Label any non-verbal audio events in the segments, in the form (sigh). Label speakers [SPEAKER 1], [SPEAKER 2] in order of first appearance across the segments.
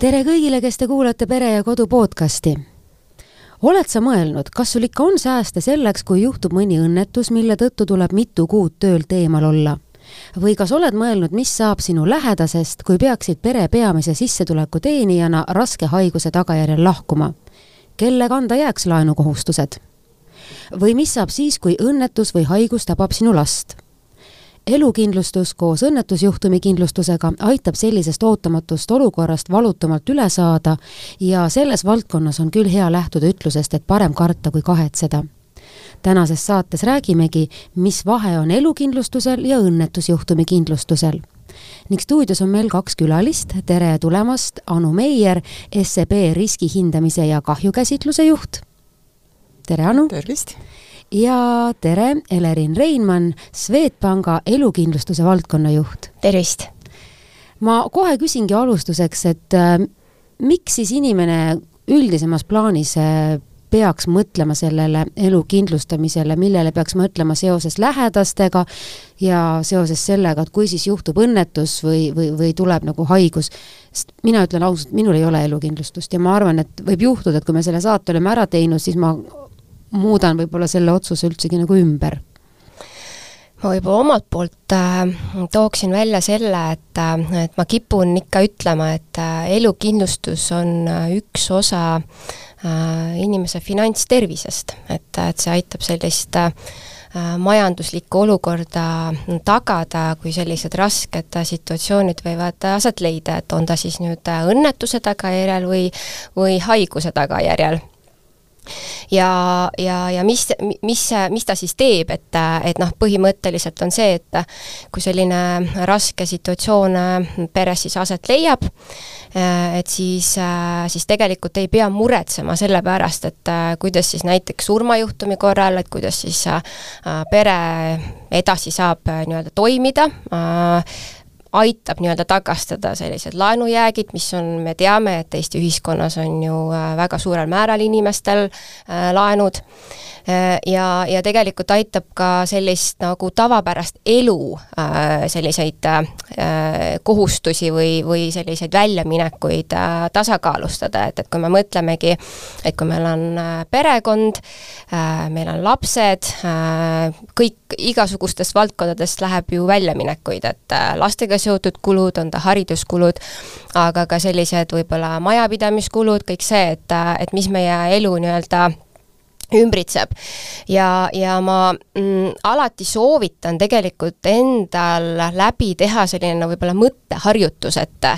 [SPEAKER 1] tere kõigile, kes te kuulate Pere ja Kodu podcasti. oled sa mõelnud, kas sul ikka on sääste selleks, kui juhtub mõni õnnetus, mille tõttu tuleb mitu kuud töölt eemal olla? või kas oled mõelnud, mis saab sinu lähedasest, kui peaksid pere peamise sissetuleku teenijana raske haiguse tagajärjel lahkuma? kelle kanda jääks laenukohustused? või mis saab siis, kui õnnetus või haigus tabab sinu last? Elukindlustus koos õnnetusjuhtumi kindlustusega aitab sellisest ootamatust olukorrast valutumalt üle saada ja selles valdkonnas on küll hea lähtuda ütlusest, et parem karta kui kahetseda. tänases saates räägimegi, mis vahe on elukindlustusel ja õnnetusjuhtumi kindlustusel ning stuudios on meil kaks külalist, tere tulemast, Anu Meier, SEB riskihindamise ja kahjukäsitluse juht. tere, Anu!
[SPEAKER 2] tervist!
[SPEAKER 1] Ja tere, Elerin Reinmann, Swedbanka elukindlustuse valdkonna juht.
[SPEAKER 3] tervist!
[SPEAKER 1] ma kohe küsingi alustuseks, et äh, miks siis inimene üldisemas plaanis äh, peaks mõtlema sellele elu kindlustamisele, millele peaks mõtlema seoses lähedastega ja seoses sellega, et kui siis juhtub õnnetus või, või, või tuleb nagu haigus. sest mina ütlen ausalt, minul ei ole elukindlustust ja ma arvan, et võib juhtuda, et kui me selle saate oleme ära teinud, siis ma muudan võib-olla selle otsuse üldsegi nagu ümber?
[SPEAKER 3] ma võib-olla omalt poolt äh, tooksin välja selle, et äh,, et ma kipun ikka ütlema, et äh, elukindlustus on äh, üks osa äh, inimese finantstervisest, et, et see aitab sellist äh, majanduslikku olukorda tagada, kui sellised rasked situatsioonid võivad aset leida, et on ta siis nüüd õnnetuse tagajärjel või, või haiguse tagajärjel ja, ja, ja mis, mis, mis ta siis teeb, et, et noh, põhimõtteliselt on see, et kui selline raske situatsioon peres siis aset leiab, et siis, siis tegelikult ei pea muretsema selle pärast, et kuidas siis näiteks surmajuhtumi korral, et kuidas siis pere edasi saab nii-öelda toimida, aitab nii-öelda tagastada sellised laenujäägid, mis on, me teame, et Eesti ühiskonnas on ju äh, väga suurel määral inimestel äh, laenud. Äh, ja, ja tegelikult aitab ka sellist nagu tavapärast elu selliseid kohustusi või, või selliseid väljaminekuid tasakaalustada, et, et kui me mõtlemegi, et kui meil on perekond, meil on lapsed, kõik igasugustest valdkondadest läheb ju väljaminekuid, et lastega seotud kulud, on ta hariduskulud, aga ka sellised võib-olla majapidamiskulud, kõik see, et, et mis meie elu nii-öelda ümbritseb. ja, ja ma mm, alati soovitan tegelikult endal läbi teha selline no võib-olla mõtteharjutus, et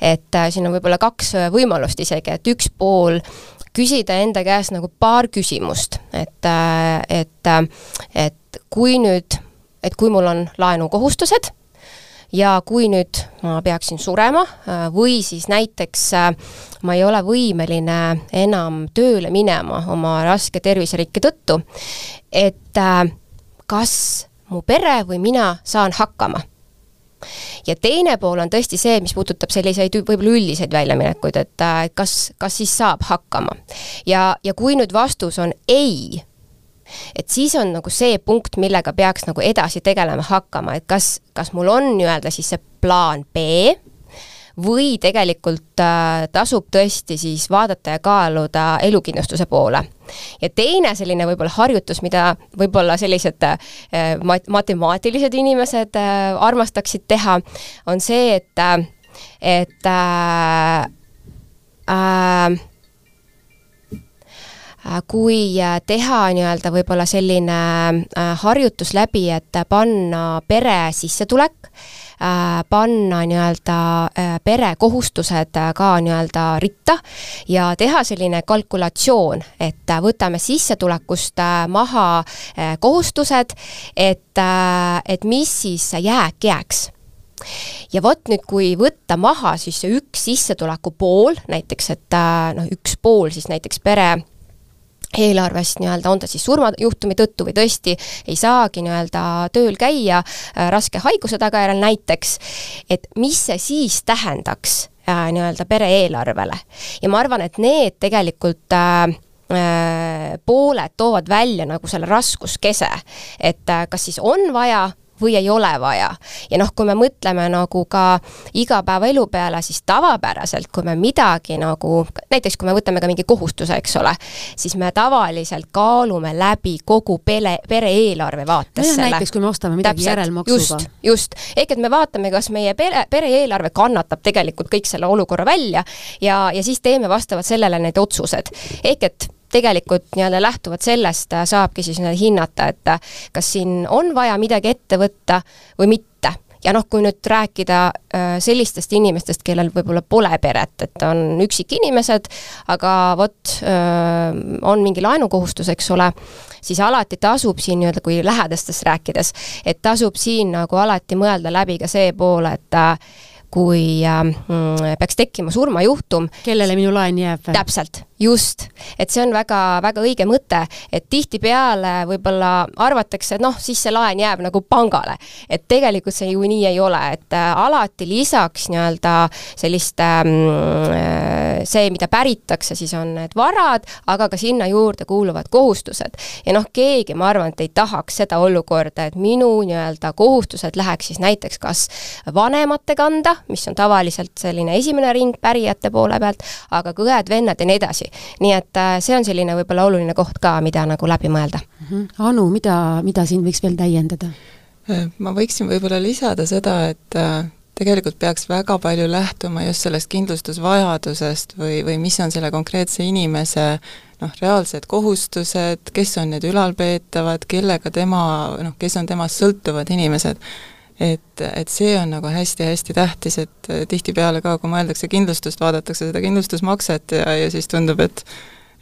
[SPEAKER 3] et siin on võib-olla kaks võimalust isegi, et üks pool küsida enda käest nagu paar küsimust, et, et, et kui nüüd, et kui mul on laenukohustused ja kui nüüd ma peaksin surema äh, või siis näiteks äh, ma ei ole võimeline enam tööle minema oma raske terviserikke tõttu, et äh, kas mu pere või mina saan hakkama ja teine pool on tõesti see, mis puudutab selliseid võib-olla üldiseid väljaminekuid, et kas, kas siis saab hakkama. ja, ja kui nüüd vastus on ei, et siis on nagu see punkt, millega peaks nagu edasi tegelema hakkama, et kas, kas mul on nii-öelda siis see plaan B, või tegelikult äh, tasub tõesti siis vaadata ja kaaluda elukindlustuse poole. ja teine selline võib-olla harjutus, mida võib-olla sellised äh, mat-, matemaatilised inimesed äh, armastaksid teha, on see, et et äh, äh, kui teha nii-öelda võib-olla selline harjutus läbi, et panna pere sissetulek, panna nii-öelda pere kohustused ka nii-öelda ritta ja teha selline kalkulatsioon, et võtame sissetulekust maha kohustused, et, et mis siis jääk jääks. Ja vot nüüd, kui võtta maha siis see üks sissetuleku pool, näiteks et noh, üks pool siis näiteks pere eelarvest nii-öelda, on ta siis surmajuhtumi tõttu või tõesti ei saagi nii-öelda tööl käia äh, raske haiguse tagajärjel näiteks, et mis see siis tähendaks äh, nii-öelda pere eelarvele. ja ma arvan, et need tegelikult äh, äh, pooled toovad välja nagu selle raskuskese, et äh, kas siis on vaja või ei ole vaja. ja noh, kui me mõtleme nagu ka igapäevaelu peale, siis tavapäraselt, kui me midagi nagu, näiteks kui me võtame ka mingi kohustuse, eks ole, siis me tavaliselt kaalume läbi kogu pere, pere eelarve vaates
[SPEAKER 1] no selle. näiteks kui me ostame midagi Täpselt, järelmaksuga.
[SPEAKER 3] just, just, ehk et me vaatame, kas meie pere, pere eelarve kannatab tegelikult kõik selle olukorra välja ja, ja siis teeme vastavalt sellele need otsused. ehk et tegelikult nii-öelda lähtuvalt sellest äh, saabki siis nii-öelda hinnata, et äh, kas siin on vaja midagi ette võtta või mitte ja noh, kui nüüd rääkida äh, sellistest inimestest, kellel võib-olla pole peret, et on üksikinimesed, aga vot on mingi laenukohustus, eks ole, siis alati tasub siin nii-öelda, kui lähedastest rääkides, et tasub siin nagu alati mõelda läbi ka see pool, et kui äh, peaks tekkima surmajuhtum.
[SPEAKER 1] kellele minu laen jääb?
[SPEAKER 3] täpselt, just. et see on väga, väga õige mõte, et tihtipeale võib-olla arvatakse, et noh, siis see laen jääb nagu pangale. et tegelikult see ju nii ei ole, et äh, alati lisaks nii-öelda sellist ähm, äh,, see, mida päritakse, siis on need varad, aga ka sinna juurde kuuluvad kohustused. ja noh, keegi, ma arvan, et ei tahaks seda olukorda, et minu nii-öelda kohustused läheks siis näiteks kas vanemate kanda, mis on tavaliselt selline esimene ring pärijate poole pealt, aga ka õed-vennad ja nii edasi. Nii et äh, see on selline võib-olla oluline koht ka, mida nagu läbi mõelda mm.
[SPEAKER 1] -hmm. Anu, mida, mida siin võiks veel täiendada?
[SPEAKER 2] Äh, ma võiksin võib-olla lisada seda, et äh, tegelikult peaks väga palju lähtuma just sellest kindlustusvajadusest või, või mis on selle konkreetse inimese noh, reaalsed kohustused, kes on need ülalpeetavad, kellega tema, noh, kes on temast sõltuvad inimesed et, et see on nagu hästi-hästi tähtis, et tihtipeale ka, kui mõeldakse kindlustust, vaadatakse seda kindlustusmakset ja, ja siis tundub, et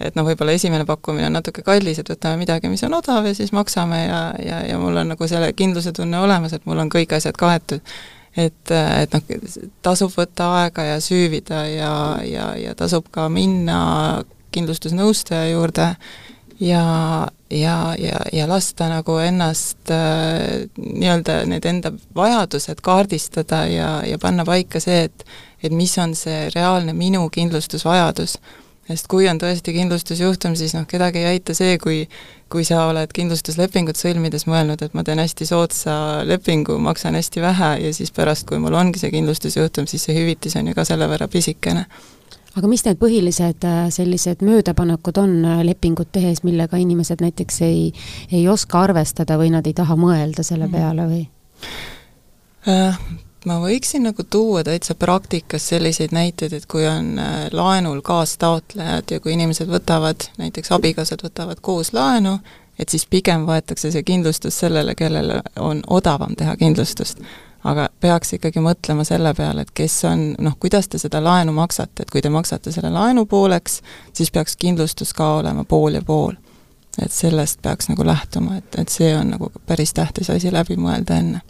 [SPEAKER 2] et noh, võib-olla esimene pakkumine on natuke kallis, et võtame midagi, mis on odav ja siis maksame ja, ja, ja mul on nagu selle kindluse tunne olemas, et mul on kõik asjad kaetud. et, et noh, tasub võtta aega ja süüvida ja, ja, ja tasub ka minna kindlustusnõustaja juurde ja, ja, ja, ja lasta nagu ennast äh, nii-öelda need enda vajadused kaardistada ja, ja panna paika see, et et mis on see reaalne minu kindlustusvajadus. sest kui on tõesti kindlustusjuhtum, siis noh, kedagi ei aita see, kui kui sa oled kindlustuslepingut sõlmides mõelnud, et ma teen hästi soodsa lepingu, maksan hästi vähe ja siis pärast, kui mul ongi see kindlustusjuhtum, siis see hüvitis on ju ka selle võrra pisikene
[SPEAKER 1] aga mis need põhilised äh, sellised möödapanekud on äh, lepingut tehes, millega inimesed näiteks ei, ei oska arvestada või nad ei taha mõelda selle mhm. peale või?
[SPEAKER 2] Äh, ma võiksin nagu tuua täitsa praktikas selliseid näiteid, et kui on laenul kaastaotlejad ja kui inimesed võtavad, näiteks abikaasad võtavad koos laenu, et siis pigem võetakse see kindlustus sellele, kellel on odavam teha kindlustust aga peaks ikkagi mõtlema selle peale, et kes on, noh, kuidas te seda laenu maksate, et kui te maksate selle laenu pooleks, siis peaks kindlustus ka olema pool ja pool. et sellest peaks nagu lähtuma, et, et see on nagu päris tähtis asi läbi mõelda enne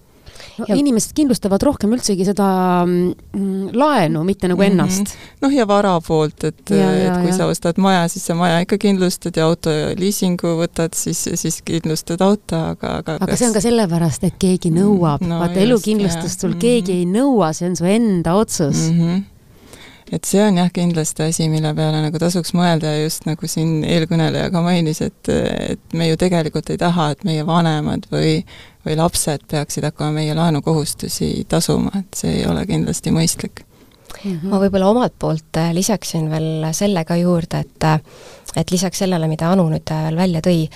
[SPEAKER 1] no, ja inimesed kindlustavad rohkem üldsegi seda mm, laenu, mitte nagu mm -hmm. ennast.
[SPEAKER 2] noh, ja vara poolt, et, et kui ja. sa ostad maja, siis sa maja ikka kindlustad ja auto liisingu võtad, siis, siis kindlustad auto, aga, aga
[SPEAKER 1] aga kas... see on ka sellepärast, et keegi nõuab no,, vaata elukindlustust sul mm -hmm. keegi ei nõua, see on su enda otsus mm. -hmm
[SPEAKER 2] et see on jah, kindlasti asi, mille peale nagu tasuks mõelda ja just nagu siin eelkõneleja ka mainis, et, et me ju tegelikult ei taha, et meie vanemad või või lapsed peaksid hakkama meie laenukohustusi tasuma, et see ei ole kindlasti mõistlik
[SPEAKER 3] mm. -hmm. ma võib-olla omalt poolt äh, lisaksin veel selle ka juurde, et äh, et lisaks sellele, mida Anu nüüd äh, veel välja tõi,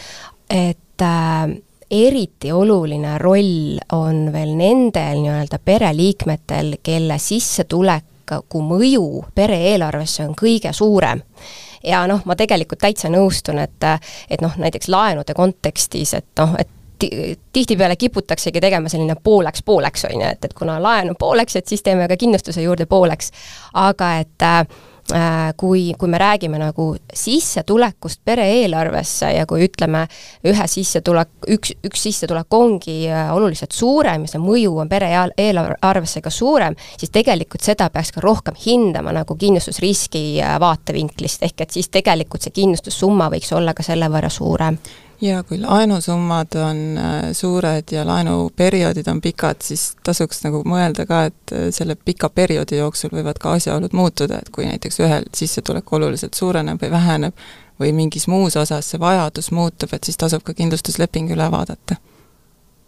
[SPEAKER 3] et äh, eriti oluline roll on veel nendel nii-öelda pereliikmetel, kelle sissetuleku mõju pere eelarvesse on kõige suurem ja noh, ma tegelikult täitsa nõustun, et et noh, näiteks laenude kontekstis, et noh, et tihtipeale kiputaksegi tegema selline pooleks-pooleks, on ju, et, et kuna laen on pooleks, et siis teeme ka kindlustuse juurde pooleks. aga et äh, kui, kui me räägime nagu sissetulekust pere eelarvesse ja kui ütleme, ühe sissetulek, üks, üks sissetulek ongi äh, oluliselt suurem ja see mõju on pere eelarvesse ka suurem, siis tegelikult seda peaks ka rohkem hindama nagu kindlustusriski äh, vaatevinklist, ehk et siis tegelikult see kindlustussumma võiks olla ka selle võrra suurem
[SPEAKER 2] ja kui laenusummad on äh, suured ja laenuperioodid on pikad, siis tasuks nagu mõelda ka, et äh, selle pika perioodi jooksul võivad ka asjaolud muutuda, et kui näiteks ühel sissetulek oluliselt suureneb või väheneb või mingis muus osas see vajadus muutub, et siis tasub ka kindlustusleping üle vaadata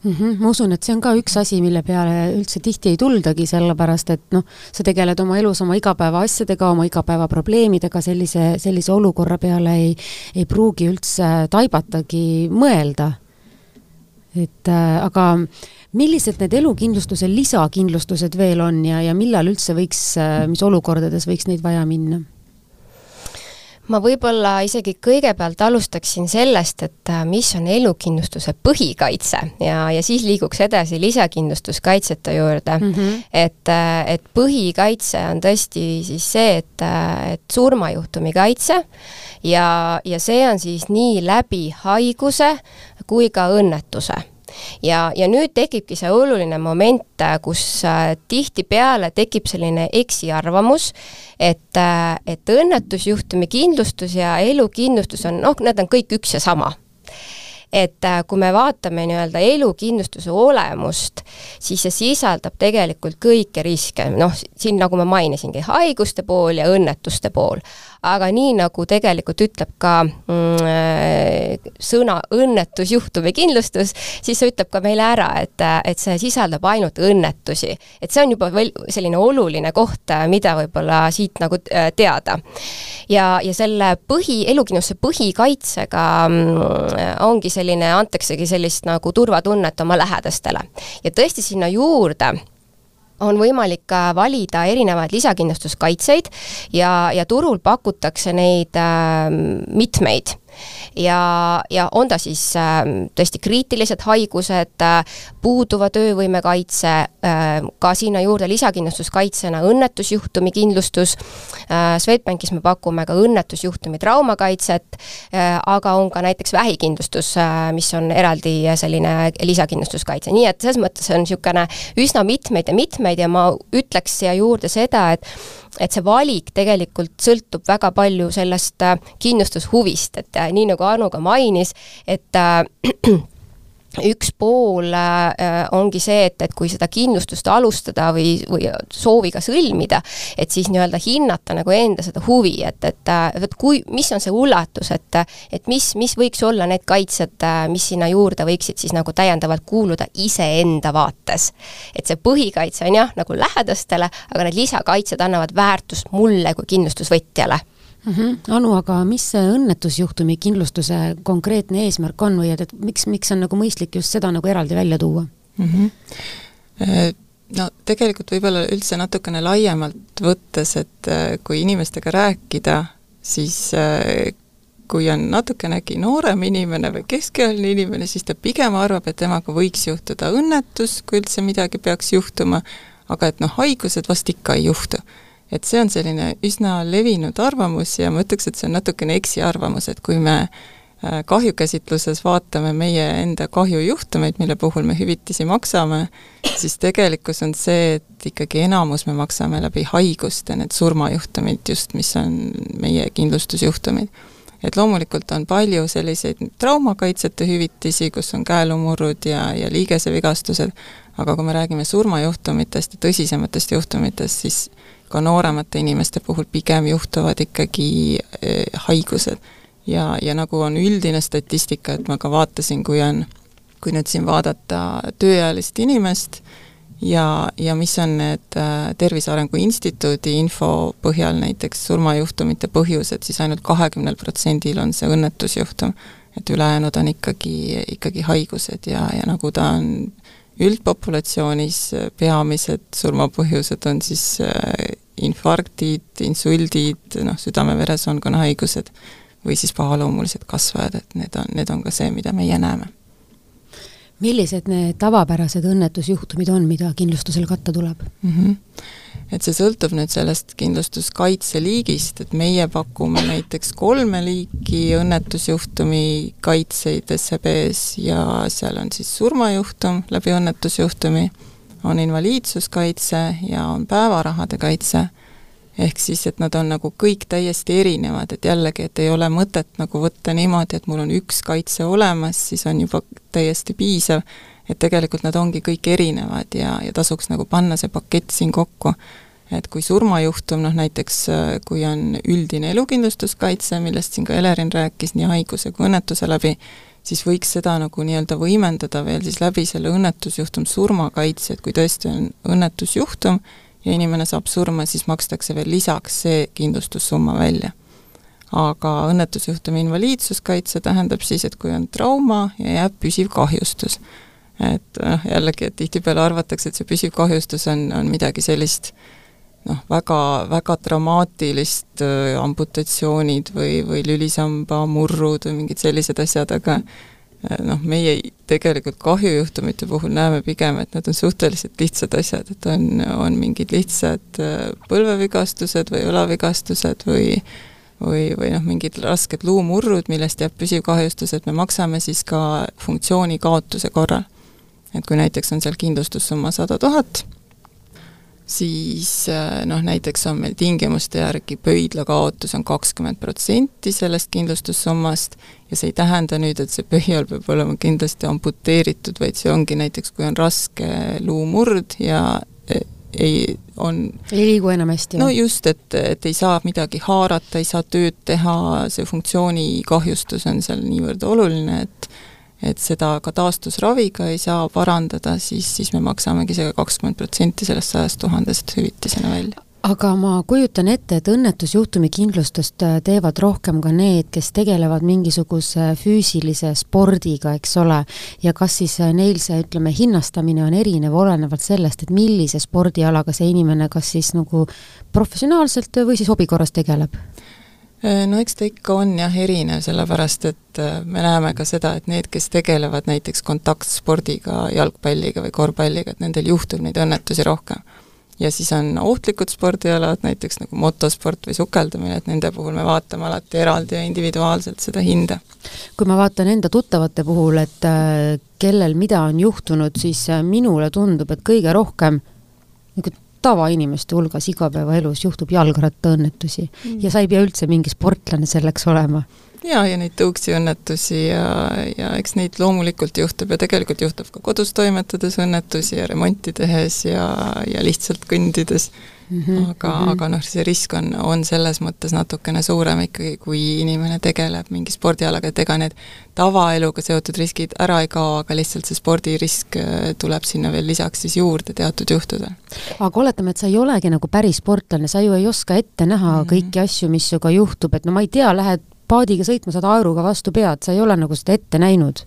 [SPEAKER 1] mm. -hmm. ma usun, et see on ka üks asi, mille peale üldse tihti ei tuldagi, sellepärast et noh, sa tegeled oma elus oma igapäevaasjadega, oma igapäevaprobleemidega, sellise, sellise olukorra peale ei, ei pruugi üldse taibatagi mõelda. et äh, aga millised need elukindlustuse lisakindlustused veel on ja, ja millal üldse võiks, äh, mis olukordades võiks neid vaja minna?
[SPEAKER 3] Ma võib-olla isegi kõigepealt alustaksin sellest, et äh, mis on elukindlustuse põhikaitse ja, ja siis liiguks edasi lisakindlustuskaitsete juurde mm. -hmm. et, äh, et põhikaitse on tõesti siis see, et, äh, et surmajuhtumi kaitse ja, ja see on siis nii läbi haiguse kui ka õnnetuse ja, ja nüüd tekibki see oluline moment, äh, kus äh, tihtipeale tekib selline eksiarvamus, et, äh, et õnnetusjuhtumi kindlustus ja elukindlustus on noh, need on kõik üks ja sama. Et kui me vaatame nii-öelda elukindlustuse olemust, siis see sisaldab tegelikult kõiki riske, noh, siin nagu ma mainisingi, haiguste pool ja õnnetuste pool aga nii, nagu tegelikult ütleb ka mm, äh, sõna õnnetusjuhtumi kindlustus, siis see ütleb ka meile ära, et, et see sisaldab ainult õnnetusi. et see on juba veel selline oluline koht, mida võib-olla siit nagu äh, teada. ja, ja selle põhi, elukindlustuse põhikaitsega mm, ongi selline, antaksegi sellist nagu turvatunnet oma lähedastele. ja tõesti sinna juurde on võimalik valida erinevaid lisakindlustuskaitseid ja, ja turul pakutakse neid äh, mitmeid ja, ja on ta siis äh, tõesti kriitilised haigused äh,, puuduva töövõime kaitse äh,, ka sinna juurde lisakindlustuskaitsena õnnetusjuhtumi kindlustus. Äh,, Swedbankis me pakume ka õnnetusjuhtumi traumakaitset äh,, aga on ka näiteks vähikindlustus äh,, mis on eraldi selline lisakindlustuskaitse, nii et selles mõttes on niisugune üsna mitmeid ja mitmeid ja ma ütleks siia juurde seda, et et see valik tegelikult sõltub väga palju sellest äh, kindlustushuvist, et äh, nii nagu Anu ka mainis, et äh, (clears throat) üks pool äh, ongi see, et, et kui seda kindlustust alustada või, või sooviga sõlmida, et siis nii-öelda hinnata nagu enda seda huvi, et, et vot kui, mis on see ulatus, et et mis, mis võiks olla need kaitsed, mis sinna juurde võiksid siis nagu täiendavalt kuuluda iseenda vaates. et see põhikaitse on jah, nagu lähedastele, aga need lisakaitsed annavad väärtust mulle kui kindlustusvõtjale
[SPEAKER 1] mm. -hmm. Anu, aga mis see õnnetusjuhtumi kindlustuse konkreetne eesmärk on või et, et miks, miks on nagu mõistlik just seda nagu eraldi välja tuua mm?
[SPEAKER 2] -hmm. No tegelikult võib-olla üldse natukene laiemalt võttes, et äh, kui inimestega rääkida, siis äh, kui on natukenegi noorem inimene või keskealine inimene, siis ta pigem arvab, et temaga võiks juhtuda õnnetus, kui üldse midagi peaks juhtuma, aga et noh, haigused vast ikka ei juhtu et see on selline üsna levinud arvamus ja ma ütleks, et see on natukene eksiarvamus, et kui me äh, kahjukäsitluses vaatame meie enda kahjujuhtumeid, mille puhul me hüvitisi maksame, siis tegelikkus on see, et ikkagi enamus me maksame läbi haiguste, need surmajuhtumid just, mis on meie kindlustusjuhtumid. et loomulikult on palju selliseid traumakaitsete hüvitisi, kus on käelumurrud ja, ja liigesevigastused, aga kui me räägime surmajuhtumitest ja tõsisematest juhtumitest, siis ka nooremate inimeste puhul pigem juhtuvad ikkagi eh, haigused. ja, ja nagu on üldine statistika, et ma ka vaatasin, kui on, kui nüüd siin vaadata tööealist inimest ja, ja mis on need äh, Tervise Arengu Instituudi info põhjal näiteks surmajuhtumite põhjused, siis ainult kahekümnel protsendil on see õnnetusjuhtum. et ülejäänud on ikkagi, ikkagi haigused ja, ja nagu ta on üldpopulatsioonis peamised surmapõhjused on siis infarktid, insuldid, noh, südame-veresoonkonna haigused või siis pahaloomulised kasvajad, et need on, need on ka see, mida meie näeme.
[SPEAKER 1] millised need tavapärased õnnetusjuhtumid on, mida kindlustusel katta tuleb mm?
[SPEAKER 2] -hmm. Et see sõltub nüüd sellest kindlustuskaitse liigist, et meie pakume näiteks kolme liiki õnnetusjuhtumi kaitseid SEB-s ja seal on siis surmajuhtum läbi õnnetusjuhtumi on invaliidsuskaitse ja on päevarahade kaitse, ehk siis, et nad on nagu kõik täiesti erinevad, et jällegi, et ei ole mõtet nagu võtta niimoodi, et mul on üks kaitse olemas, siis on juba täiesti piisav, et tegelikult nad ongi kõik erinevad ja, ja tasuks nagu panna see pakett siin kokku. et kui surmajuhtum, noh näiteks kui on üldine elukindlustuskaitse, millest siin ka Elerin rääkis nii haiguse kui õnnetuse läbi, siis võiks seda nagu nii-öelda võimendada veel siis läbi selle õnnetusjuhtum surmakaitse, et kui tõesti on õnnetusjuhtum ja inimene saab surma, siis makstakse veel lisaks see kindlustussumma välja. aga õnnetusjuhtumi invaliidsuskaitse tähendab siis, et kui on trauma ja jääb püsiv kahjustus, et noh, jällegi, et tihtipeale arvatakse, et see püsiv kahjustus on, on midagi sellist noh, väga, väga dramaatilist äh, amputatsioonid või, või lülisamba murrud või mingid sellised asjad, aga äh, noh, meie tegelikult kahjujuhtumite puhul näeme pigem, et need on suhteliselt lihtsad asjad, et on, on mingid lihtsad äh, põlvevigastused või õlavigastused või või, või noh, mingid rasked luumurrud, millest jääb püsiv kahjustus, et me maksame siis ka funktsiooni kaotuse korral. Et kui näiteks on seal kindlustussumma sada tuhat, siis äh, noh, näiteks on meil tingimuste järgi pöidla kaotus on kakskümmend protsenti sellest kindlustussummast ja see ei tähenda nüüd, et see pöial peab olema kindlasti amputeeritud, vaid see ongi näiteks, kui on raske luumurd ja e, ei, on
[SPEAKER 1] ei liigu enam hästi?
[SPEAKER 2] no just, et, et ei saa midagi haarata, ei saa tööd teha, see funktsiooni-kahjustus on seal niivõrd oluline, et et seda ka taastusraviga ei saa parandada, siis, siis me maksamegi see kakskümmend protsenti sellest sajast tuhandest hüvitisena välja
[SPEAKER 1] aga ma kujutan ette, et õnnetusjuhtumi kindlustust äh, teevad rohkem ka need, kes tegelevad mingisuguse füüsilise spordiga, eks ole, ja kas siis äh, neil see, ütleme, hinnastamine on erinev olenevalt sellest, et millise spordialaga see inimene kas siis nagu professionaalselt või siis hobi korras tegeleb?
[SPEAKER 2] Äh, no eks ta ikka on jah erinev, sellepärast et äh, me näeme ka seda, et need, kes tegelevad näiteks kontaktspordiga, jalgpalliga või korvpalliga, et nendel juhtub neid õnnetusi rohkem. ja siis on ohtlikud spordialad, näiteks nagu motosport või sukeldumine, et nende puhul me vaatame alati eraldi ja individuaalselt seda hinda.
[SPEAKER 1] kui ma vaatan enda tuttavate puhul, et äh, kellel mida on juhtunud, siis minule tundub, et kõige rohkem niisugune tavainimeste hulgas igapäevaelus juhtub jalgrattaõnnetusi mm. ja sa ei pea üldse mingi sportlane selleks olema.
[SPEAKER 2] Jaa, ja neid tõuksiõnnetusi ja, ja eks neid loomulikult juhtub ja tegelikult juhtub ka kodus toimetades õnnetusi ja remonti tehes ja, ja lihtsalt kõndides mm. -hmm, aga mm, -hmm. aga noh, see risk on, on selles mõttes natukene suurem ikkagi, kui inimene tegeleb mingi spordialaga, et ega need tavaeluga seotud riskid ära ei kao, aga lihtsalt see spordirisk äh, tuleb sinna veel lisaks siis juurde teatud juhtudel.
[SPEAKER 1] aga oletame, et sa ei olegi nagu päris sportlane, sa ju ei oska ette näha mm -hmm. kõiki asju, mis sinuga juhtub, et no ma ei tea, lähed paadiga sõitma, saad aeruga vastu pead, sa ei ole nagu seda ette näinud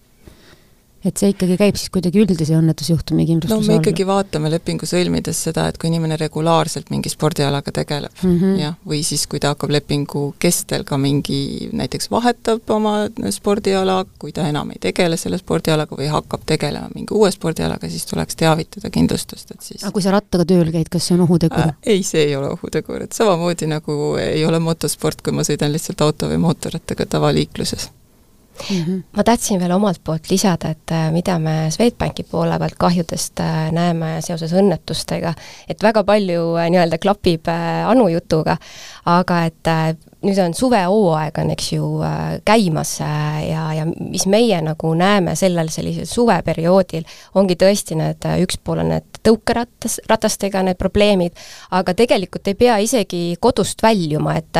[SPEAKER 1] et see ikkagi käib siis kuidagi üldise õnnetusjuhtumi kindlustuse
[SPEAKER 2] all? no me ikkagi vaatame lepingu sõlmides seda, et kui inimene regulaarselt mingi spordialaga tegeleb mm -hmm. jah, või siis kui ta hakkab lepingu kestel ka mingi, näiteks vahetab oma spordiala, kui ta enam ei tegele selle spordialaga või hakkab tegelema mingi uue spordialaga, siis tuleks teavitada kindlustust, et siis
[SPEAKER 1] aga kui sa rattaga tööl käid, kas see on ohutegur äh,?
[SPEAKER 2] ei, see ei ole ohutegur, et samamoodi nagu ei ole motosport, kui ma sõidan lihtsalt auto või mootorrattaga tavaliikluses
[SPEAKER 3] Mm -hmm. ma tahtsin veel omalt poolt lisada, et äh, mida me Swedbanki poole pealt kahjudest äh, näeme seoses õnnetustega, et väga palju äh, nii-öelda klapib Anu jutuga, aga et nüüd on suvehooaeg on, eks ju, käimas ja, ja mis meie nagu näeme sellel sellisel suveperioodil, ongi tõesti need, üks pool on need tõukeratas, ratastega need probleemid, aga tegelikult ei pea isegi kodust väljuma, et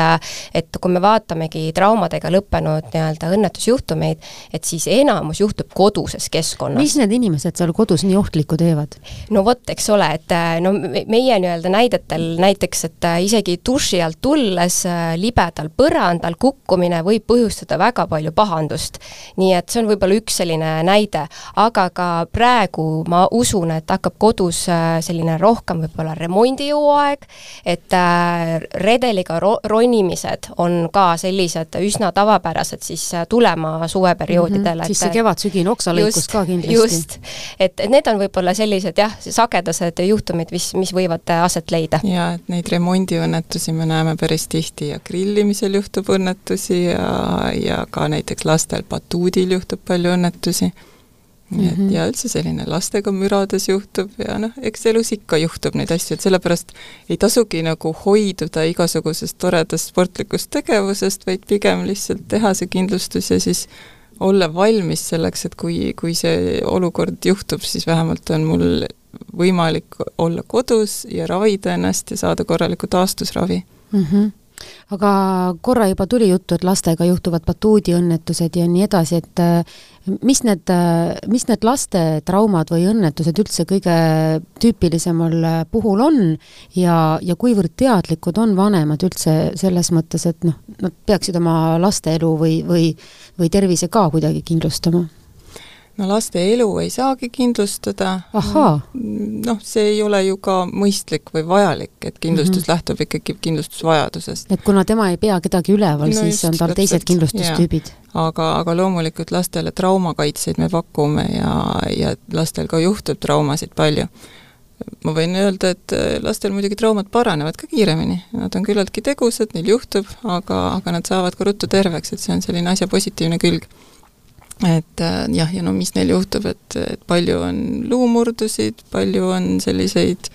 [SPEAKER 3] et kui me vaatamegi traumadega lõppenud nii-öelda õnnetusjuhtumeid, et siis enamus juhtub koduses keskkonnas.
[SPEAKER 1] mis need inimesed seal kodus nii ohtlikku teevad?
[SPEAKER 3] no vot, eks ole, et no meie nii-öelda näidetel näiteks, et isegi duši alt tulles libedal põrandal kukkumine võib põhjustada väga palju pahandust. nii et see on võib-olla üks selline näide, aga ka praegu ma usun, et hakkab kodus äh, selline rohkem võib-olla remondijõuaeg, et äh, redeliga ro-, ronimised on ka sellised üsna tavapärased siis äh, tulema suveperioodidel mm.
[SPEAKER 1] -hmm. siis see kevad-sügine oksalõikus ka kindlasti.
[SPEAKER 3] just, et, et need on võib-olla sellised jah, sagedased juhtumid, mis, mis võivad aset leida.
[SPEAKER 2] jaa, et neid remondiõnnetusi me näeme päris tihti ja grillimisel juhtub õnnetusi ja, ja ka näiteks lastel batuudil juhtub palju õnnetusi nii et mm -hmm. ja üldse selline lastega mürades juhtub ja noh, eks elus ikka juhtub neid asju, et sellepärast ei tasugi nagu hoiduda igasugusest toredast sportlikust tegevusest, vaid pigem lihtsalt teha see kindlustus ja siis olla valmis selleks, et kui, kui see olukord juhtub, siis vähemalt on mul võimalik olla kodus ja ravida ennast ja saada korralikku taastusravi
[SPEAKER 1] mm. -hmm aga korra juba tuli juttu, et lastega juhtuvad batuudiõnnetused ja nii edasi, et äh, mis need, äh, mis need laste traumad või õnnetused üldse kõige tüüpilisemal äh, puhul on ja, ja kuivõrd teadlikud on vanemad üldse selles mõttes, et noh, nad peaksid oma laste elu või, või, või tervise ka kuidagi kindlustama?
[SPEAKER 2] No laste elu ei saagi kindlustada. noh, see ei ole ju ka mõistlik või vajalik, et kindlustus mm -hmm. lähtub ikkagi kindlustusvajadusest.
[SPEAKER 1] et kuna tema ei pea kedagi üleval no, siis on tal täpselt, teised kindlustustüübid.
[SPEAKER 2] aga, aga loomulikult lastele traumakaitseid me pakume ja, ja lastel ka juhtub traumasid palju. ma võin öelda, et lastel muidugi traumad paranevad ka kiiremini, nad on küllaltki tegusad, neil juhtub, aga, aga nad saavad ka ruttu terveks, et see on selline asja positiivne külg et äh, jah, ja no mis neil juhtub, et, et palju on luumurdusid, palju on selliseid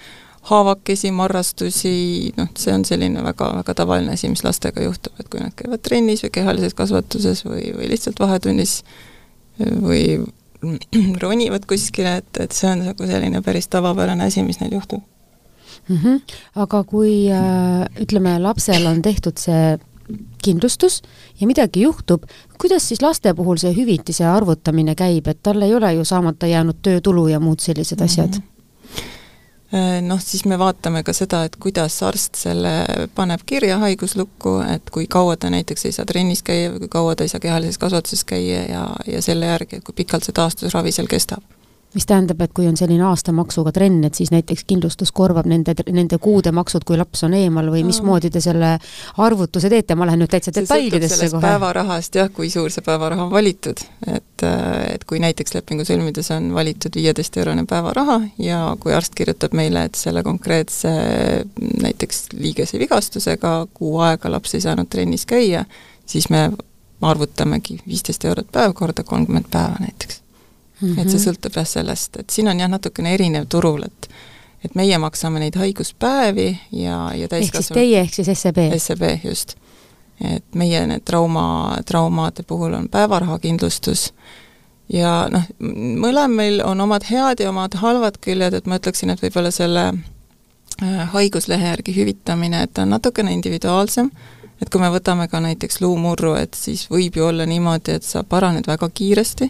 [SPEAKER 2] haavakesi, marrastusi, noh, see on selline väga, väga tavaline asi, mis lastega juhtub, et kui nad käivad trennis või kehalises kasvatuses või, või lihtsalt vahetunnis või (clears throat) ronivad kuskile, et, et see on nagu selline päris tavapärane asi, mis neil juhtub
[SPEAKER 1] mm. -hmm. aga kui äh, ütleme, lapsel on tehtud see kindlustus ja midagi juhtub, kuidas siis laste puhul see hüvitise arvutamine käib, et tal ei ole ju saamata jäänud töötulu ja muud sellised asjad mm? -hmm
[SPEAKER 2] noh, siis me vaatame ka seda, et kuidas arst selle paneb kirja haiguslukku, et kui kaua ta näiteks ei saa trennis käia või kui kaua ta ei saa kehalises kasvatuses käia ja, ja selle järgi, et kui pikalt see taastusravi seal kestab
[SPEAKER 1] mis tähendab, et kui on selline aastamaksuga trenn, et siis näiteks kindlustus korvab nende, nende kuude maksud, kui laps on eemal või mismoodi te selle arvutuse teete, ma lähen nüüd täitsa detailidesse kohe.
[SPEAKER 2] päevarahast jah, kui suur see päevaraha on valitud, et, et kui näiteks lepingu sõlmides on valitud viieteist-eurone päevaraha ja kui arst kirjutab meile, et selle konkreetse näiteks liigese vigastusega kuu aega laps ei saanud trennis käia, siis me arvutamegi viisteist eurot päev korda kolmkümmend päeva näiteks mm. -hmm. et see mhm. sõltub jah sellest, et siin on jah, natukene erinev turul, et et meie maksame neid haiguspäevi ja, ja
[SPEAKER 1] täiskasvanud ehk siis teie, ehk siis SEB?
[SPEAKER 2] SEB, just. et meie need trauma, traumade puhul on päevarahakindlustus ja noh, mõlemil on omad head ja omad halvad küljed, et ma ütleksin, et võib-olla selle äh, haiguslehe järgi hüvitamine, et ta on natukene individuaalsem, et kui me võtame ka näiteks luumurru, et siis võib ju olla niimoodi, et sa paraned väga kiiresti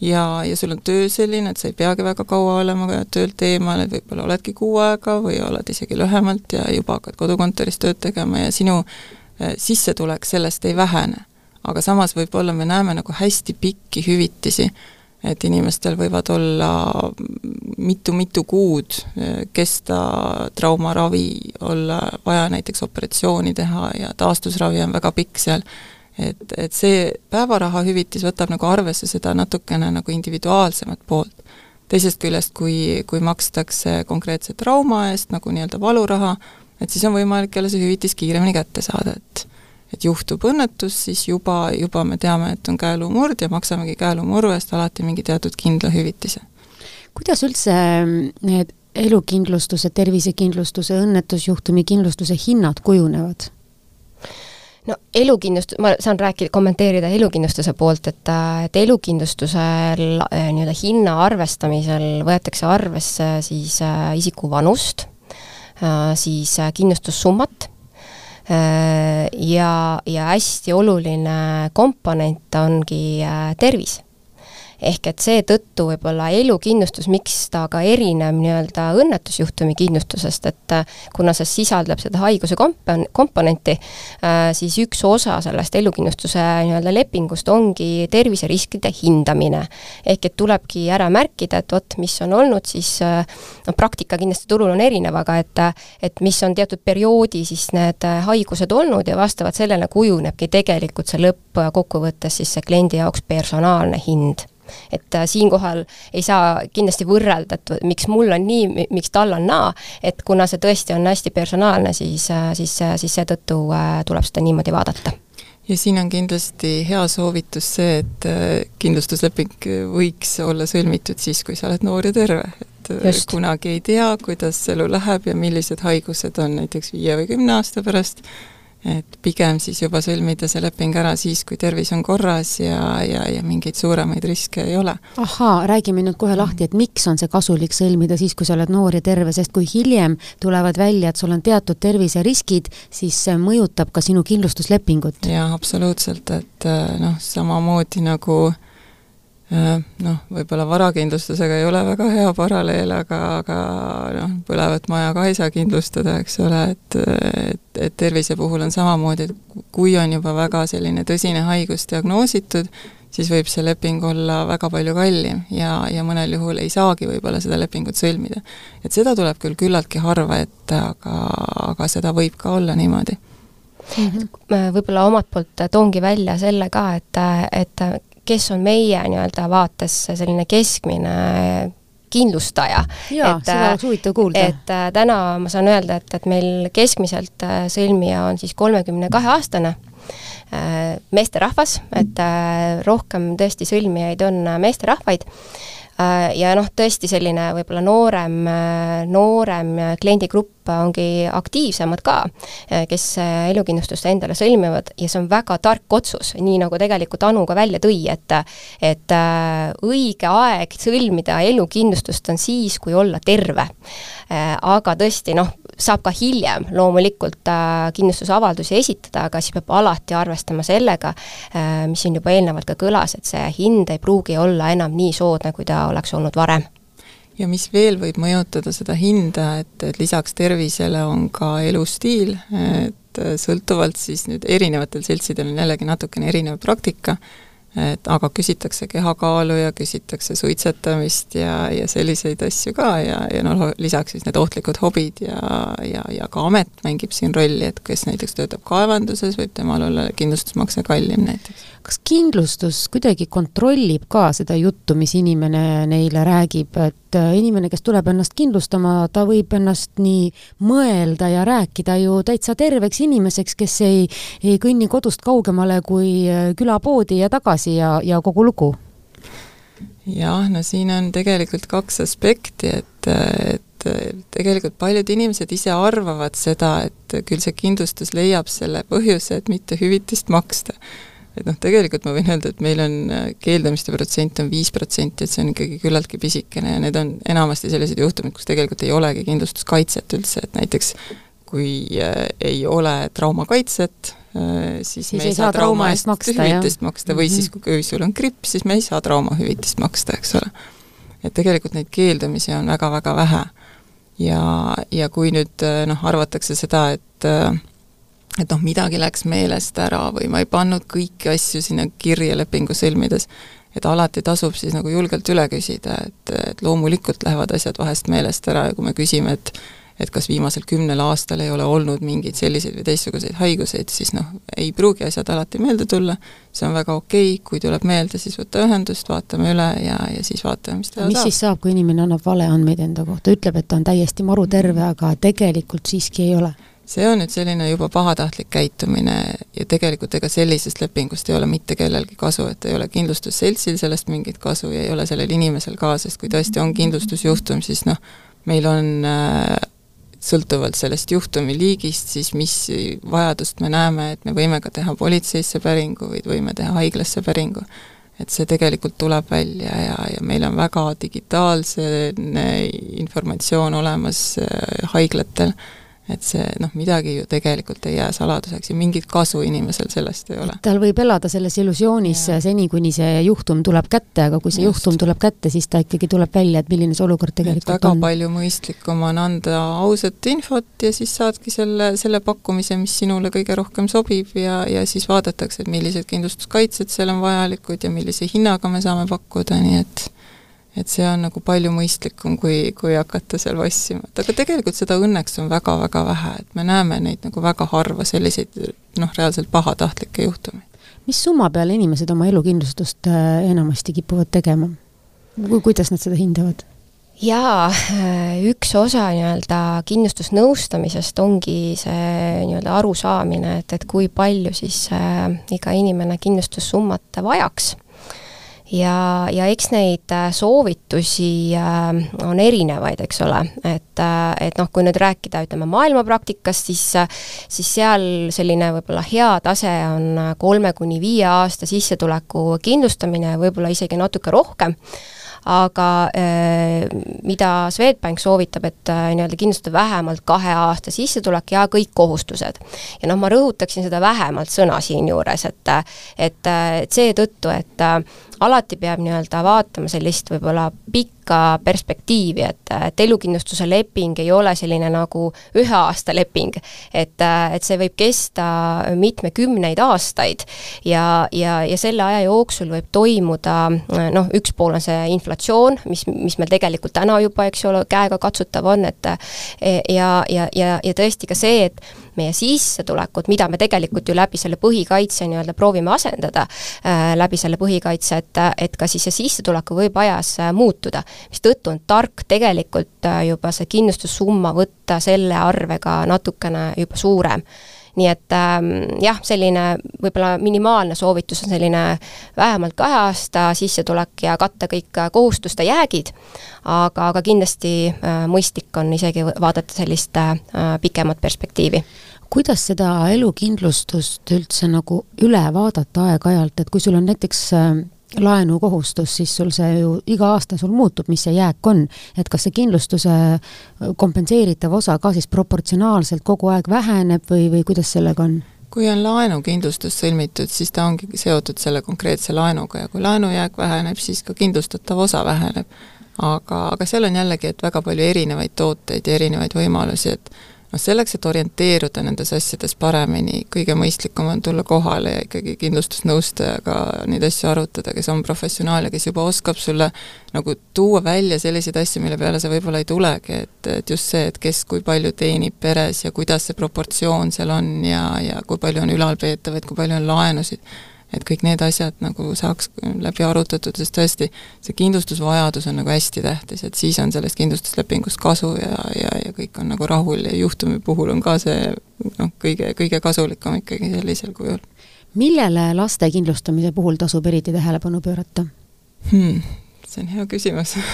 [SPEAKER 2] ja, ja sul on töö selline, et sa ei peagi väga kaua olema töölt eemal, et võib-olla oledki kuu aega või oled isegi lühemalt ja juba hakkad kodukontoris tööd tegema ja sinu eh, sissetulek sellest ei vähene. aga samas võib-olla me näeme nagu hästi pikki hüvitisi, et inimestel võivad olla mitu-mitu kuud eh, kesta traumaravi, olla vaja näiteks operatsiooni teha ja taastusravi on väga pikk seal et, et see päevarahahüvitis võtab nagu arvesse seda natukene nagu individuaalsemat poolt. teisest küljest, kui, kui makstakse konkreetse trauma eest nagu nii-öelda valuraha, et siis on võimalik jälle see hüvitis kiiremini kätte saada, et et juhtub õnnetus, siis juba, juba me teame, et on käeluumurd ja maksamegi käeluumurru eest alati mingi teatud kindla hüvitise.
[SPEAKER 1] kuidas üldse need elukindlustuse, tervisekindlustuse, õnnetusjuhtumi kindlustuse hinnad kujunevad?
[SPEAKER 3] No elukindlust-, ma saan rääkida, kommenteerida elukindlustuse poolt, et, et elukindlustusel äh, nii-öelda hinna arvestamisel võetakse arvesse siis äh, isiku vanust, äh, siis kindlustussummat ja, ja hästi oluline komponent ongi tervis ehk et seetõttu võib-olla elukindlustus, miks ta ka erineb nii-öelda õnnetusjuhtumi kindlustusest, et äh, kuna see sisaldab seda haiguse kompon-, komponenti, äh, siis üks osa sellest elukindlustuse nii-öelda lepingust ongi terviseriskide hindamine. ehk et tulebki ära märkida, et vot, mis on olnud siis, noh, praktika kindlasti turul on erinev, aga et et mis on teatud perioodi siis need haigused olnud ja vastavalt sellele kujunebki tegelikult see lõppkokkuvõttes siis see kliendi jaoks personaalne hind et äh, siinkohal ei saa kindlasti võrrelda, et miks mul on nii, miks tal on naa, et kuna see tõesti on hästi personaalne, siis, äh, siis, äh, siis seetõttu tuleb seda niimoodi vaadata.
[SPEAKER 2] Ja siin on kindlasti hea soovitus see, et kindlustusleping võiks olla sõlmitud siis, kui sa oled noor ja terve, et Just. kunagi ei tea, kuidas elu läheb ja millised haigused on näiteks viie või kümne aasta pärast, et pigem siis juba sõlmida see leping ära siis, kui tervis on korras ja, ja, ja mingeid suuremaid riske ei ole.
[SPEAKER 1] ahaa, räägime nüüd kohe lahti, et miks on see kasulik sõlmida siis, kui sa oled noor ja terve, sest kui hiljem tulevad välja, et sul on teatud terviseriskid, siis see mõjutab ka sinu kindlustuslepingut.
[SPEAKER 2] jaa, absoluutselt, et noh, samamoodi nagu Äh, noh, võib-olla varakindlustusega ei ole väga hea paralleel, aga, aga noh, põlevat maja ka ei saa kindlustada, eks ole, et et, et tervise puhul on samamoodi, et kui on juba väga selline tõsine haigus diagnoositud, siis võib see leping olla väga palju kallim ja, ja mõnel juhul ei saagi võib-olla seda lepingut sõlmida. et seda tuleb küll küllaltki harva ette, aga, aga seda võib ka olla niimoodi.
[SPEAKER 3] -hmm. võib-olla omalt poolt toongi välja selle ka, et, et kes on meie nii-öelda vaates selline keskmine kindlustaja.
[SPEAKER 1] jaa, seda oleks huvitav kuulda.
[SPEAKER 3] et äh, täna ma saan öelda, et, et meil keskmiselt äh, sõlmija on siis kolmekümne kahe aastane äh, meesterahvas, et rohkem tõesti sõlmijaid on meesterahvaid Äh, ja noh, tõesti selline võib-olla noorem, äh, noorem kliendigrupp ongi aktiivsemad ka, äh, kes elukindlustust endale sõlmivad ja see on väga tark otsus, nii nagu tegelikult Anu ka välja tõi, et et õige aeg sõlmida elukindlustust on siis, kui olla terve. aga tõesti noh, saab ka hiljem loomulikult äh, kindlustusavaldusi esitada, aga siis peab alati arvestama sellega äh,, mis siin juba eelnevalt ka kõlas, et see hind ei pruugi olla enam nii soodne, kui ta oleks olnud varem.
[SPEAKER 2] Ja mis veel võib mõjutada seda hinda, et, et lisaks tervisele on ka elustiil, et sõltuvalt siis nüüd erinevatel seltsidel on jällegi natukene erinev praktika, et aga küsitakse kehakaalu ja küsitakse suitsetamist ja, ja selliseid asju ka ja, ja noh, lisaks siis need ohtlikud hobid ja, ja, ja ka amet mängib siin rolli, et kes näiteks töötab kaevanduses, võib temal olla kindlustusmakse kallim näiteks.
[SPEAKER 1] kas kindlustus kuidagi kontrollib ka seda juttu, mis inimene neile räägib, et äh, inimene, kes tuleb ennast kindlustama, ta võib ennast nii mõelda ja rääkida ju täitsa terveks inimeseks, kes ei, ei kõnni kodust kaugemale kui äh, külapoodi ja tagasi ja, ja kogu lugu.
[SPEAKER 2] jah, no siin on tegelikult kaks aspekti, et, et tegelikult paljud inimesed ise arvavad seda, et küll see kindlustus leiab selle põhjuse, et mitte hüvitist maksta et noh, tegelikult ma võin öelda, et meil on keeldamiste protsent on viis protsenti, et see on ikkagi küllaltki pisikene ja need on enamasti sellised juhtumid, kus tegelikult ei olegi kindlustuskaitset üldse, et näiteks kui äh, ei ole traumakaitset äh,, siis, siis me ei saa trauma eest maksta, hüvitist maksta või mm -hmm. siis, kui, kui sul on gripp, siis me ei saa traumahüvitist maksta, eks ole. et tegelikult neid keeldumisi on väga-väga vähe. ja, ja kui nüüd äh, noh, arvatakse seda, et et noh, midagi läks meelest ära või ma ei pannud kõiki asju sinna kirja lepingu sõlmides, et alati tasub siis nagu julgelt üle küsida, et, et loomulikult lähevad asjad vahest meelest ära ja kui me küsime, et et kas viimasel kümnel aastal ei ole olnud mingeid selliseid või teistsuguseid haiguseid, siis noh, ei pruugi asjad alati meelde tulla, see on väga okei okay,, kui tuleb meelde, siis võta ühendust, vaatame üle ja, ja siis vaatame, mis teha
[SPEAKER 1] mis saab. mis siis saab, kui inimene annab valeandmeid enda kohta, ütleb, et ta on täiesti maruterve, aga tegelikult siiski ei ole?
[SPEAKER 2] see on nüüd selline juba pahatahtlik käitumine ja tegelikult ega sellisest lepingust ei ole mitte kellelgi kasu, et ei ole kindlustusseltsil sellest mingit kasu ja ei ole sellel inimesel ka, sest kui tõesti on kindlustusjuhtum, siis noh, meil on äh, sõltuvalt sellest juhtumi liigist, siis mis vajadust me näeme, et me võime ka teha politseisse päringu või võime teha haiglasse päringu. et see tegelikult tuleb välja ja, ja meil on väga digitaalne informatsioon olemas äh, haiglatel et see noh, midagi ju tegelikult ei jää saladuseks ja mingit kasu inimesel sellest ei ole.
[SPEAKER 1] tal võib elada selles illusioonis ja. seni, kuni see juhtum tuleb kätte, aga kui see Just. juhtum tuleb kätte, siis ta ikkagi tuleb välja, et milline see olukord tegelikult
[SPEAKER 2] et väga
[SPEAKER 1] on.
[SPEAKER 2] palju mõistlikum on anda ausat infot ja siis saadki selle, selle pakkumise, mis sinule kõige rohkem sobib ja, ja siis vaadatakse, et millised kindlustuskaitsed seal on vajalikud ja millise hinnaga me saame pakkuda, nii et et see on nagu palju mõistlikum, kui, kui hakata seal vassima, et aga tegelikult seda õnneks on väga-väga vähe, et me näeme neid nagu väga harva, selliseid noh, reaalselt pahatahtlikke juhtumeid.
[SPEAKER 1] mis summa peale inimesed oma elukindlustust äh, enamasti kipuvad tegema? kuidas nad seda hindavad?
[SPEAKER 3] jaa, äh, üks osa nii-öelda kindlustusnõustamisest ongi see nii-öelda arusaamine, et, et kui palju siis äh, iga inimene kindlustussummat vajaks ja, ja eks neid äh, soovitusi äh, on erinevaid, eks ole, et, äh, et noh, kui nüüd rääkida, ütleme, maailmapraktikast, siis siis seal selline võib-olla hea tase on kolme kuni viie aasta sissetuleku kindlustamine, võib-olla isegi natuke rohkem aga mida Swedbank soovitab, et nii-öelda kindlustada vähemalt kahe aasta sissetulek ja kõik kohustused. ja noh, ma rõhutaksin seda vähemalt sõna siinjuures, et et, et seetõttu, et alati peab nii-öelda vaatama sellist võib-olla pikka perspektiivi, et, et elukindlustuse leping ei ole selline nagu ühe aasta leping. et, et see võib kesta mitmekümneid aastaid ja, ja, ja selle aja jooksul võib toimuda noh, üks pool on see inflatsioon, mis, mis meil tegelikult täna juba, eks ole, käegakatsutav on, et ja, ja, ja, ja tõesti ka see, et meie sissetulekud, mida me tegelikult ju läbi selle põhikaitse nii-öelda proovime asendada äh,, läbi selle põhikaitse, et, et ka siis see sissetulek võib ajas äh, muutuda. mistõttu on tark tegelikult äh, juba see kindlustussumma võtta selle arvega natukene juba suurem nii et ähm, jah, selline võib-olla minimaalne soovitus on selline vähemalt kahe aasta sissetulek ja katta kõik kohustuste jäägid, aga, aga kindlasti äh, mõistlik on isegi vaadata sellist äh, pikemat perspektiivi.
[SPEAKER 1] Kuidas seda elukindlustust üldse nagu üle vaadata aeg-ajalt, et kui sul on näiteks äh, laenukohustus, siis sul see ju iga aasta sul muutub, mis see jääk on. et kas see kindlustuse äh, kompenseeritav osa ka siis proportsionaalselt kogu aeg väheneb või, või kuidas sellega on?
[SPEAKER 2] kui on laenukindlustus sõlmitud, siis ta ongi seotud selle konkreetse laenuga ja kui laenujääk väheneb, siis ka kindlustatav osa väheneb. aga, aga seal on jällegi, et väga palju erinevaid tooteid ja erinevaid võimalusi, et noh, selleks, et orienteeruda nendes asjades paremini, kõige mõistlikum on tulla kohale ja ikkagi kindlustusnõustajaga neid asju arutada, kes on professionaal ja kes juba oskab sulle nagu tuua välja selliseid asju, mille peale sa võib-olla ei tulegi, et, et just see, et kes kui palju teenib peres ja kuidas see proportsioon seal on ja, ja kui palju on ülalpeetavaid, kui palju on laenusid et kõik need asjad nagu saaks läbi arutatud, sest tõesti, see kindlustusvajadus on nagu hästi tähtis, et siis on sellest kindlustuslepingust kasu ja, ja, ja kõik on nagu rahul ja juhtumi puhul on ka see noh, kõige, kõige kasulikum ikkagi sellisel kujul.
[SPEAKER 1] millele laste kindlustamise puhul tasub eriti tähelepanu pöörata
[SPEAKER 2] hmm,? see on hea küsimus (laughs)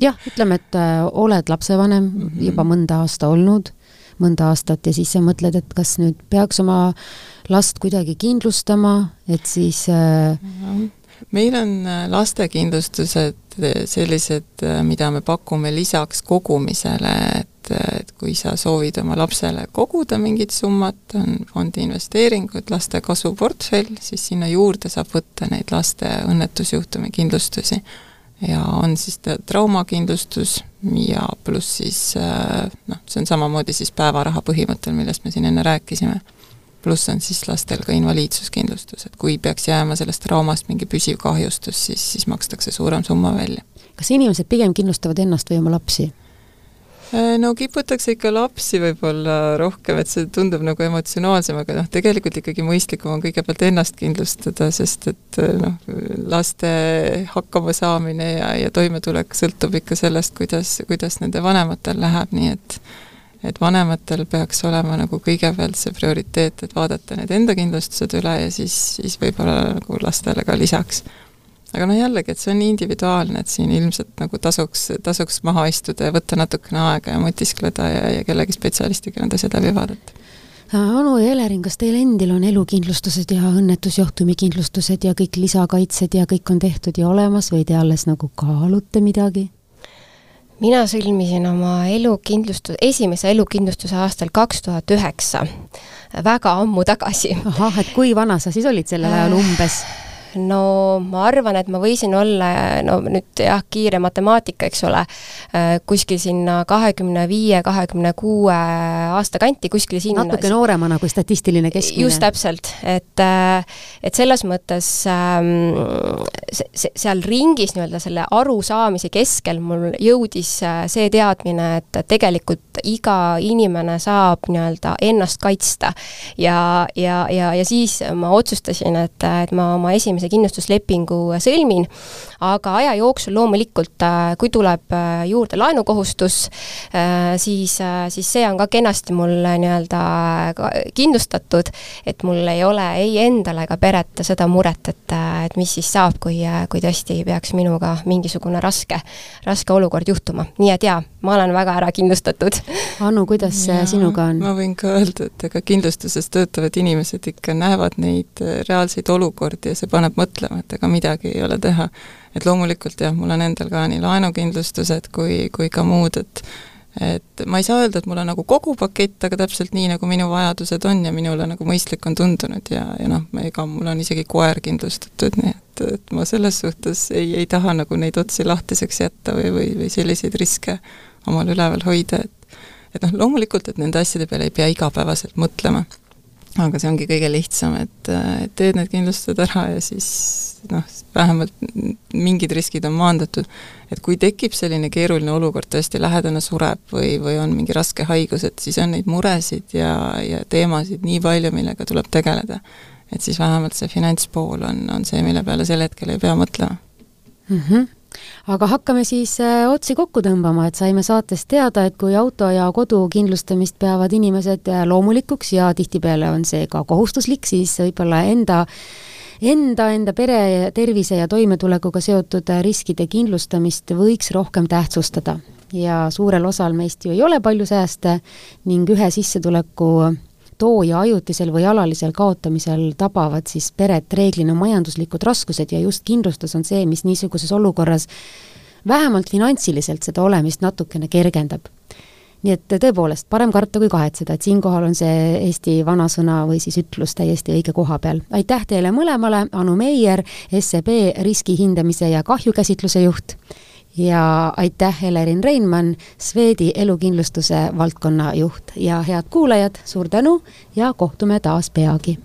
[SPEAKER 1] jah, ütleme, et äh, oled lapsevanem mm -hmm. juba mõnda aasta olnud, mõnda aastat ja siis sa mõtled, et kas nüüd peaks oma last kuidagi kindlustama, et siis äh...
[SPEAKER 2] meil on äh, lastekindlustused äh, sellised, mida me pakume lisaks kogumisele, et, et kui sa soovid oma lapsele koguda mingit summat, on fondi investeeringud, laste kasvuportfell, siis sinna juurde saab võtta neid laste õnnetusjuhtumi kindlustusi. Ja on siis traumakindlustus ja pluss siis noh, see on samamoodi siis päevaraha põhimõttel, millest me siin enne rääkisime pluss on siis lastel ka invaliidsuskindlustus, et kui peaks jääma sellest traumast mingi püsiv kahjustus, siis, siis makstakse suurem summa välja.
[SPEAKER 1] kas inimesed pigem kindlustavad ennast või oma lapsi?
[SPEAKER 2] Äh, no kiputakse ikka lapsi võib-olla rohkem, et see tundub nagu emotsionaalsem, aga noh, tegelikult ikkagi mõistlikum on kõigepealt ennast kindlustada, sest et äh, noh, laste hakkamasaamine ja, ja toimetulek sõltub ikka sellest, kuidas, kuidas nende vanematel läheb, nii et et vanematel peaks olema nagu kõigepealt see prioriteet, et vaadata need enda kindlustused üle ja siis, siis võib-olla nagu lastele ka lisaks. aga noh, jällegi, et see on nii individuaalne, et siin ilmselt nagu tasuks, tasuks maha istuda ja võtta natukene aega ja mõtiskleda ja, ja kellegi spetsialistiga need asjad läbi vaadata.
[SPEAKER 1] Anu ja Elering, kas teil endil on elukindlustused ja õnnetusjuhtumi kindlustused ja kõik lisakaitsed ja kõik on tehtud ja olemas või te alles nagu kaalute midagi?
[SPEAKER 3] Mina sõlmisin oma elukindlustus, esimese elukindlustuse aastal kaks tuhat üheksa, väga ammu tagasi.
[SPEAKER 1] ahah, et kui vana sa siis olid sellel ajal umbes?
[SPEAKER 3] No ma arvan, et ma võisin olla, no nüüd jah, kiire matemaatika, eks ole, äh, kuskil sinna kahekümne viie, kahekümne kuue aasta kanti, kuskil sinna.
[SPEAKER 1] natuke nooremana kui statistiline keskmine.
[SPEAKER 3] just täpselt, et, äh, et selles mõttes ähm, see, seal ringis nii-öelda selle arusaamise keskel mul jõudis äh, see teadmine, et tegelikult iga inimene saab nii-öelda ennast kaitsta. ja, ja, ja, ja siis ma otsustasin, et, et ma oma esimese esimese kindlustuslepingu sõlmin, aga aja jooksul loomulikult, äh, kui tuleb äh, juurde laenukohustus, äh, siis, siis see on ka kenasti mul nii-öelda kindlustatud, et mul ei ole ei endal ega peret seda muret, et, et mis siis saab, kui kui tõesti peaks minuga mingisugune raske, raske olukord juhtuma. nii et jaa, ma olen väga ära kindlustatud.
[SPEAKER 1] Anu, kuidas ja, sinuga on?
[SPEAKER 2] ma võin ka öelda, et ega kindlustuses töötavad inimesed ikka näevad neid reaalseid olukordi ja see paneb mõtlema, et ega midagi ei ole teha. et loomulikult jah, mul on endal ka nii laenukindlustused kui, kui ka muud, et et ma ei saa öelda, et mul on nagu kogu pakett, aga täpselt nii, nagu minu vajadused on ja minule nagu mõistlik on tundunud ja, ja noh, ega mul on isegi koer kindlustatud, nii et, et ma selles suhtes ei, ei taha nagu neid otsi lahtiseks jätta või, või, või selliseid riske omal üleval hoida, et et noh, loomulikult, et nende asjade peale ei pea igapäevaselt mõtlema aga see ongi kõige lihtsam, et, et teed need kindlustused ära ja siis noh, vähemalt mingid riskid on maandatud. et kui tekib selline keeruline olukord, tõesti lähedane sureb või, või on mingi raske haigus, et siis on neid muresid ja, ja teemasid nii palju, millega tuleb tegeleda. et siis vähemalt see finantspool on, on see, mille peale sel hetkel ei pea mõtlema
[SPEAKER 1] mm. -hmm aga hakkame siis äh, otsi kokku tõmbama, et saime saatest teada, et kui auto ja kodu kindlustamist peavad inimesed äh, loomulikuks ja tihtipeale on see ka kohustuslik, siis võib-olla enda enda, enda pere tervise ja toimetulekuga seotud äh, riskide kindlustamist võiks rohkem tähtsustada. ja suurel osal meist ju ei ole palju sääste ning ühe sissetuleku tooja ajutisel või alalisel kaotamisel tabavad siis peret reeglina majanduslikud raskused ja just kindlustus on see, mis niisuguses olukorras vähemalt finantsiliselt seda olemist natukene kergendab. nii et tõepoolest, parem karta kui kahetseda, et siinkohal on see Eesti vanasõna või siis ütlus täiesti õige koha peal. aitäh teile mõlemale, Anu Meier, SEB riskihindamise ja kahjukäsitluse juht ja aitäh, Helerin Reinmann, Swedi elukindlustuse valdkonna juht. Ja head kuulajad, suur tänu ja kohtume taas peagi